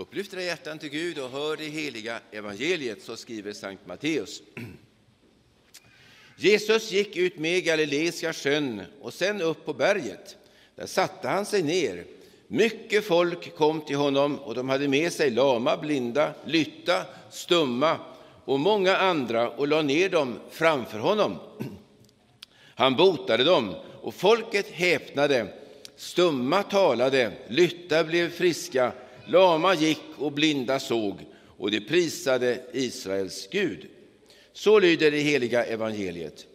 Upplyft era hjärtan till Gud och hör det heliga evangeliet, så skriver Sankt Matteus. Jesus gick ut med Galileiska sjön och sen upp på berget. Där satte han sig ner. Mycket folk kom till honom och de hade med sig lama, blinda, lytta, stumma och många andra och lade ner dem framför honom. Han botade dem och folket häpnade. Stumma talade, lytta blev friska, lama gick och blinda såg och de prisade Israels Gud. Så lyder det heliga evangeliet.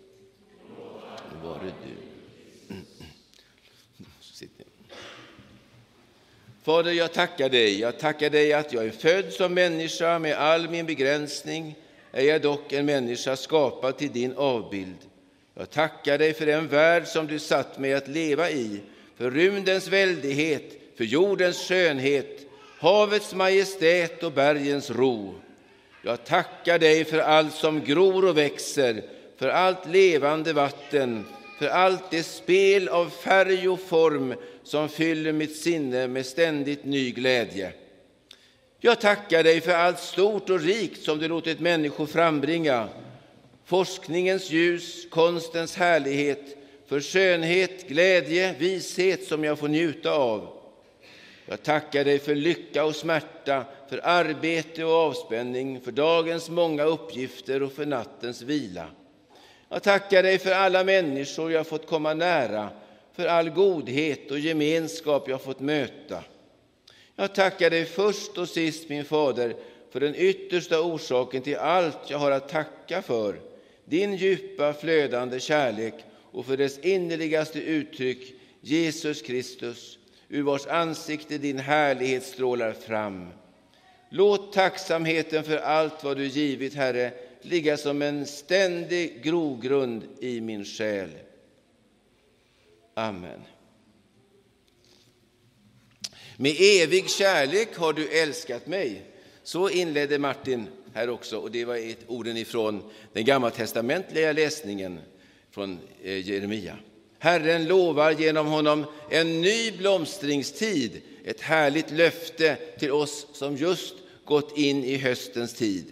Var det du. Fader, jag tackar dig. Jag tackar dig att jag är född som människa med all min begränsning är jag dock en människa skapad till din avbild. Jag tackar dig för den värld som du satt mig att leva i, för rymdens väldighet, för jordens skönhet, havets majestät och bergens ro. Jag tackar dig för allt som gror och växer, för allt levande vatten, för allt det spel av färg och form som fyller mitt sinne med ständigt ny glädje. Jag tackar dig för allt stort och rikt som du låtit människor frambringa, forskningens ljus, konstens härlighet, för skönhet, glädje, vishet som jag får njuta av. Jag tackar dig för lycka och smärta, för arbete och avspänning, för dagens många uppgifter och för nattens vila. Jag tackar dig för alla människor jag fått komma nära, för all godhet och gemenskap jag fått möta. Jag tackar dig först och sist, min Fader, för den yttersta orsaken till allt jag har att tacka för, din djupa flödande kärlek och för dess innerligaste uttryck, Jesus Kristus, ur vars ansikte din härlighet strålar fram. Låt tacksamheten för allt vad du givit, Herre, ligga som en ständig grogrund i min själ. Amen. Med evig kärlek har du älskat mig. Så inledde Martin här också, och det var ett orden ifrån den gammaltestamentliga läsningen från eh, Jeremia. Herren lovar genom honom en ny blomstringstid, ett härligt löfte till oss som just gått in i höstens tid.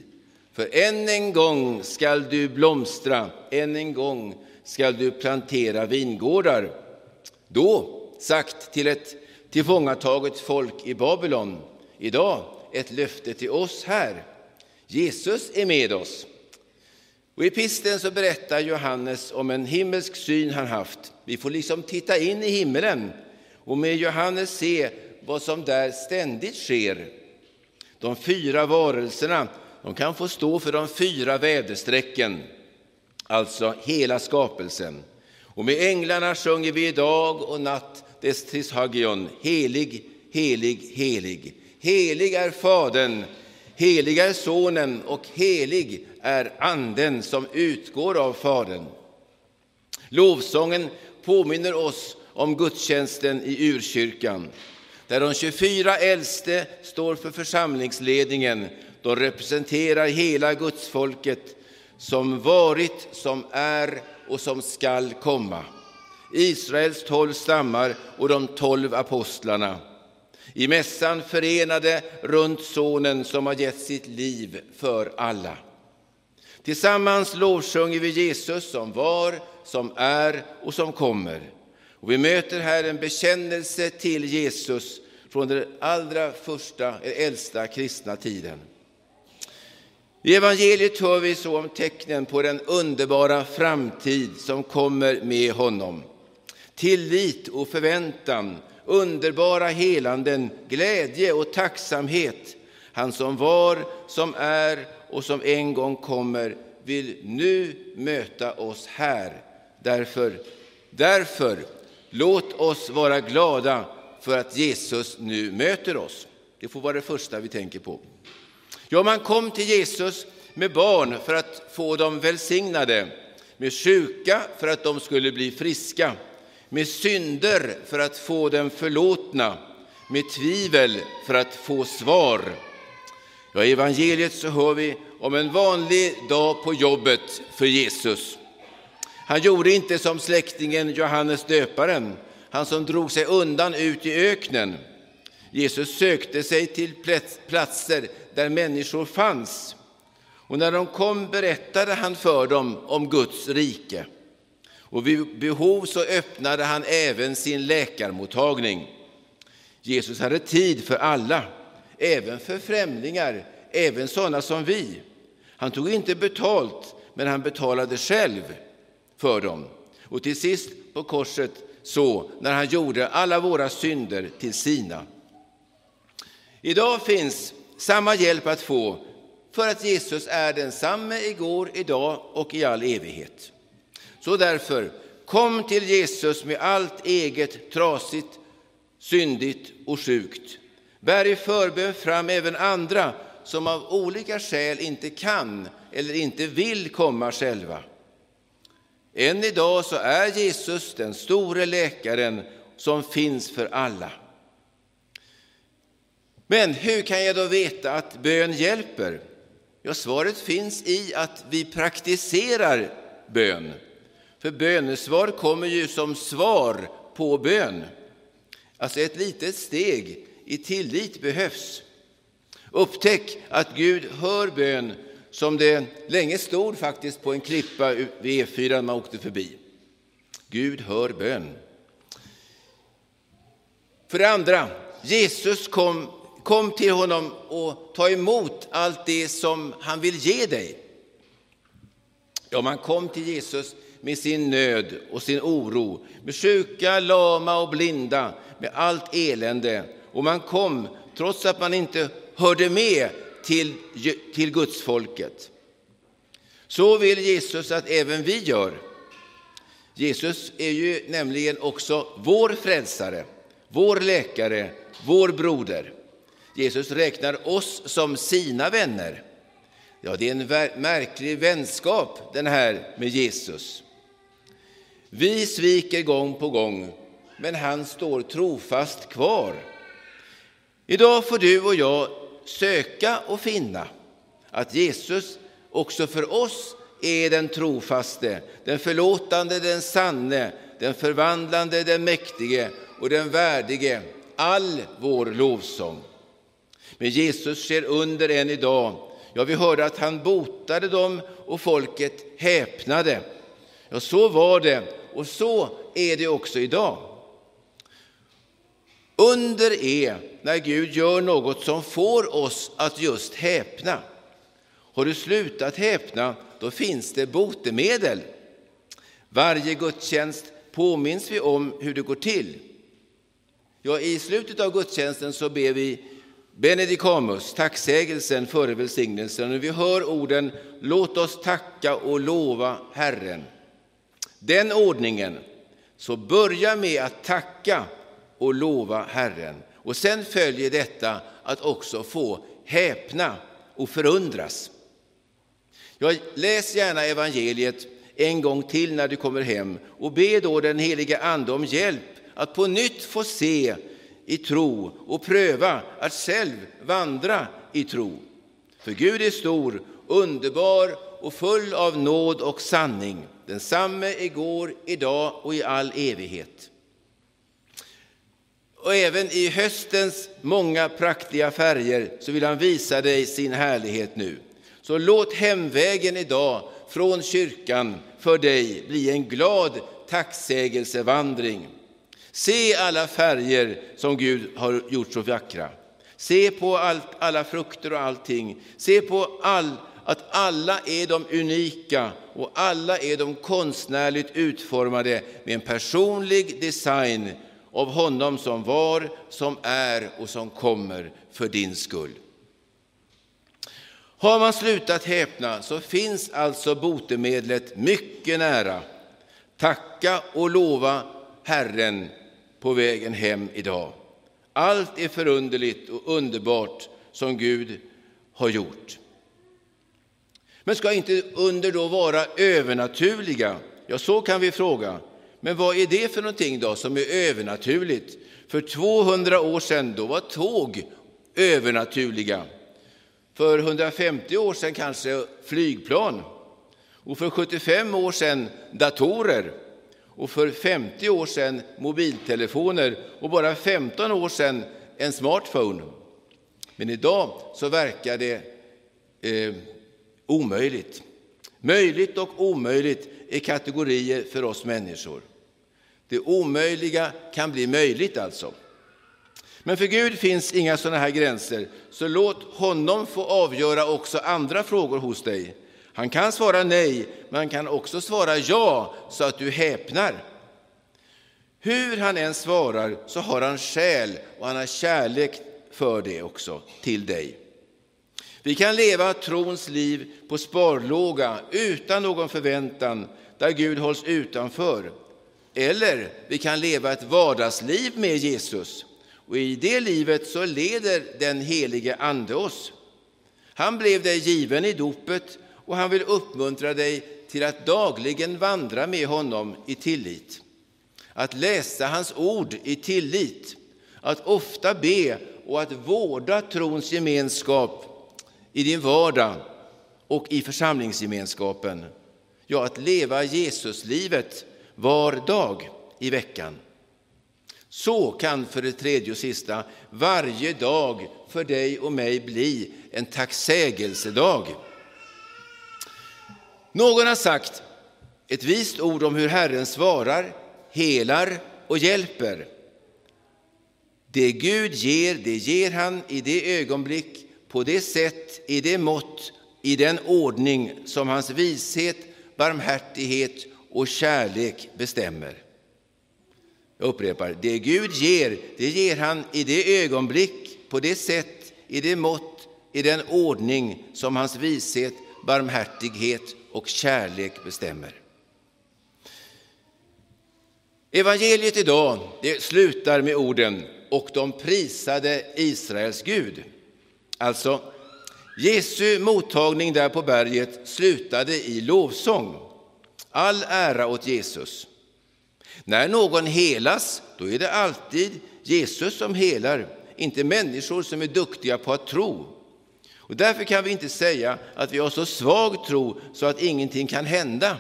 För än en gång skall du blomstra, än en gång skall du plantera vingårdar. Då, sagt till ett tillfångataget folk i Babylon. Idag ett löfte till oss här. Jesus är med oss. Och I pisten så berättar Johannes om en himmelsk syn han haft. Vi får liksom titta in i himlen och med Johannes se vad som där ständigt sker. De fyra varelserna de kan få stå för de fyra väderstrecken, alltså hela skapelsen. Och med änglarna sjunger vi dag och natt dess Trishagion, helig, helig, helig. Helig är Fadern, helig är Sonen och helig är Anden som utgår av Fadern. Lovsången påminner oss om gudstjänsten i urkyrkan där de 24 äldste står för församlingsledningen. De representerar hela gudsfolket som varit, som är och som skall komma. Israels tolv stammar och de tolv apostlarna. I mässan förenade runt Sonen som har gett sitt liv för alla. Tillsammans lovsjunger vi Jesus som var, som är och som kommer. Och vi möter här en bekännelse till Jesus från den allra första, äldsta kristna tiden. I evangeliet hör vi så om tecknen på den underbara framtid som kommer med honom tillit och förväntan, underbara helanden, glädje och tacksamhet. Han som var, som är och som en gång kommer vill nu möta oss här. Därför, därför låt oss vara glada för att Jesus nu möter oss. Det får vara det första vi tänker på. Ja, man kom till Jesus med barn för att få dem välsignade, med sjuka för att de skulle bli friska med synder för att få dem förlåtna, med tvivel för att få svar. Ja, I evangeliet så hör vi om en vanlig dag på jobbet för Jesus. Han gjorde inte som släktingen Johannes döparen, han som drog sig undan ut i öknen. Jesus sökte sig till platser där människor fanns. Och när de kom berättade han för dem om Guds rike. Och vid behov så öppnade han även sin läkarmottagning. Jesus hade tid för alla, även för främlingar, även sådana som vi. Han tog inte betalt, men han betalade själv för dem. Och till sist på korset så, när han gjorde alla våra synder till sina. Idag finns samma hjälp att få för att Jesus är densamme igår, idag och i all evighet. Så därför, kom till Jesus med allt eget trasigt, syndigt och sjukt. Bär i förbön fram även andra som av olika skäl inte kan eller inte vill komma själva. Än idag så är Jesus den store läkaren som finns för alla. Men hur kan jag då veta att bön hjälper? Ja, svaret finns i att vi praktiserar bön. För bönesvar kommer ju som svar på bön. Alltså ett litet steg i tillit behövs. Upptäck att Gud hör bön som det länge stod faktiskt på en klippa vid E4 när man åkte förbi. Gud hör bön. För det andra, Jesus kom, kom till honom och ta emot allt det som han vill ge dig. Ja, man kom till Jesus med sin nöd och sin oro, med sjuka, lama och blinda, med allt elände. Och man kom trots att man inte hörde med till, till Guds folket. Så vill Jesus att även vi gör. Jesus är ju nämligen också vår frälsare, vår läkare, vår broder. Jesus räknar oss som sina vänner. Ja, det är en märklig vänskap den här med Jesus. Vi sviker gång på gång, men han står trofast kvar. Idag får du och jag söka och finna att Jesus också för oss är den trofaste, den förlåtande, den sanne, den förvandlande, den mäktige och den värdige, all vår lovsång. Men Jesus sker under än idag. Ja, vi hörde att han botade dem och folket häpnade. Ja, så var det och så är det också idag. Under är när Gud gör något som får oss att just häpna. Har du slutat häpna, då finns det botemedel. Varje gudstjänst påminns vi om hur det går till. Ja, I slutet av gudstjänsten så ber vi Benedicamus, tacksägelsen före välsignelsen. Och vi hör orden Låt oss tacka och lova Herren. Den ordningen, så börja med att tacka och lova Herren. Och sen följer detta att också få häpna och förundras. Jag läs gärna evangeliet en gång till när du kommer hem och be då den helige Ande om hjälp att på nytt få se i tro och pröva att själv vandra i tro. För Gud är stor, underbar och full av nåd och sanning, densamme igår, idag och i all evighet. Och även i höstens många praktiga färger så vill han visa dig sin härlighet nu. Så låt hemvägen idag från kyrkan för dig bli en glad tacksägelsevandring. Se alla färger som Gud har gjort så vackra. Se på allt, alla frukter och allting. Se på all, att alla är de unika och alla är de konstnärligt utformade med en personlig design av honom som var, som är och som kommer för din skull. Har man slutat häpna så finns alltså botemedlet mycket nära. Tacka och lova Herren på vägen hem idag. Allt är förunderligt och underbart som Gud har gjort. Men ska inte under då vara övernaturliga? Ja, så kan vi fråga. Men vad är det för någonting då som är övernaturligt? För 200 år sedan då var tåg övernaturliga. För 150 år sedan kanske flygplan. Och för 75 år sedan datorer. Och för 50 år sedan mobiltelefoner. Och bara 15 år sedan en smartphone. Men idag så verkar det eh, omöjligt. Möjligt och omöjligt är kategorier för oss människor. Det omöjliga kan bli möjligt alltså. Men för Gud finns inga sådana här gränser, så låt honom få avgöra också andra frågor hos dig. Han kan svara nej, men han kan också svara ja, så att du häpnar. Hur han än svarar så har han skäl och han har kärlek för det också, till dig. Vi kan leva trons liv på sparlåga utan någon förväntan, där Gud hålls utanför. Eller vi kan leva ett vardagsliv med Jesus. Och i det livet så leder den helige Ande oss. Han blev dig given i dopet och han vill uppmuntra dig till att dagligen vandra med honom i tillit. Att läsa hans ord i tillit, att ofta be och att vårda trons gemenskap i din vardag och i församlingsgemenskapen. Ja, att leva Jesuslivet var dag i veckan. Så kan för det tredje och sista varje dag för dig och mig bli en tacksägelsedag. Någon har sagt ett vist ord om hur Herren svarar, helar och hjälper. Det Gud ger, det ger han i det ögonblick, på det sätt, i det mått, i den ordning som hans vishet, barmhärtighet och kärlek bestämmer. Jag upprepar, det Gud ger, det ger han i det ögonblick, på det sätt, i det mått, i den ordning som hans vishet, barmhärtighet och kärlek bestämmer. Evangeliet idag det slutar med orden och de prisade Israels Gud. Alltså, Jesu mottagning där på berget slutade i lovsång. All ära åt Jesus. När någon helas, då är det alltid Jesus som helar, inte människor som är duktiga på att tro. Och därför kan vi inte säga att vi har så svag tro så att ingenting kan hända.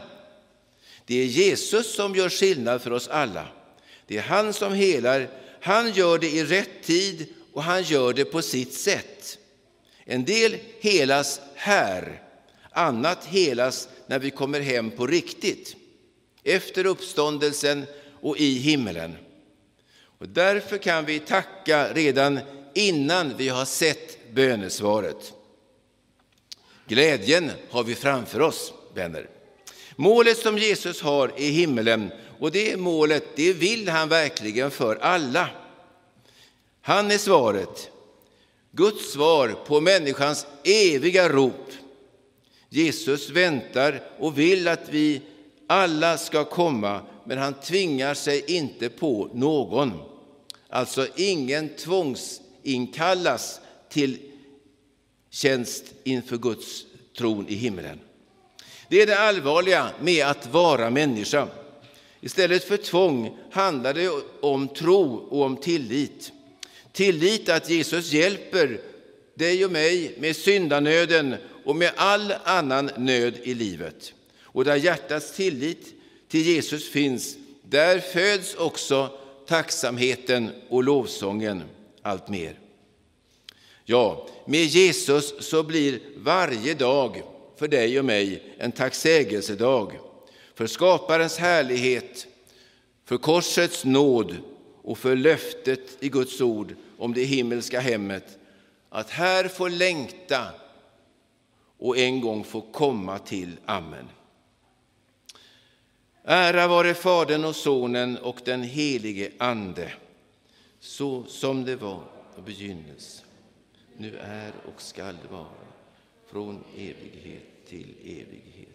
Det är Jesus som gör skillnad för oss alla. Det är han som helar. Han gör det i rätt tid och han gör det på sitt sätt. En del helas här, annat helas när vi kommer hem på riktigt, efter uppståndelsen och i himmelen. Och därför kan vi tacka redan innan vi har sett bönesvaret. Glädjen har vi framför oss, vänner. Målet som Jesus har i himmelen, och det målet det vill han verkligen för alla. Han är svaret, Guds svar på människans eviga rop. Jesus väntar och vill att vi alla ska komma, men han tvingar sig inte på någon. Alltså ingen tvångsinkallas till tjänst inför Guds tron i himlen. Det är det allvarliga med att vara människa. Istället för tvång handlar det om tro och om tillit. Tillit att Jesus hjälper dig och mig med syndanöden och med all annan nöd i livet. Och där hjärtats tillit till Jesus finns, där föds också tacksamheten och lovsången allt mer. Ja, med Jesus så blir varje dag för dig och mig en tacksägelsedag för skaparens härlighet, för korsets nåd och för löftet i Guds ord om det himmelska hemmet, att här få längta och en gång få komma till. Amen. Ära vare Fadern och Sonen och den helige Ande, så som det var i begynnelsen, nu är och skall vara, från evighet till evighet.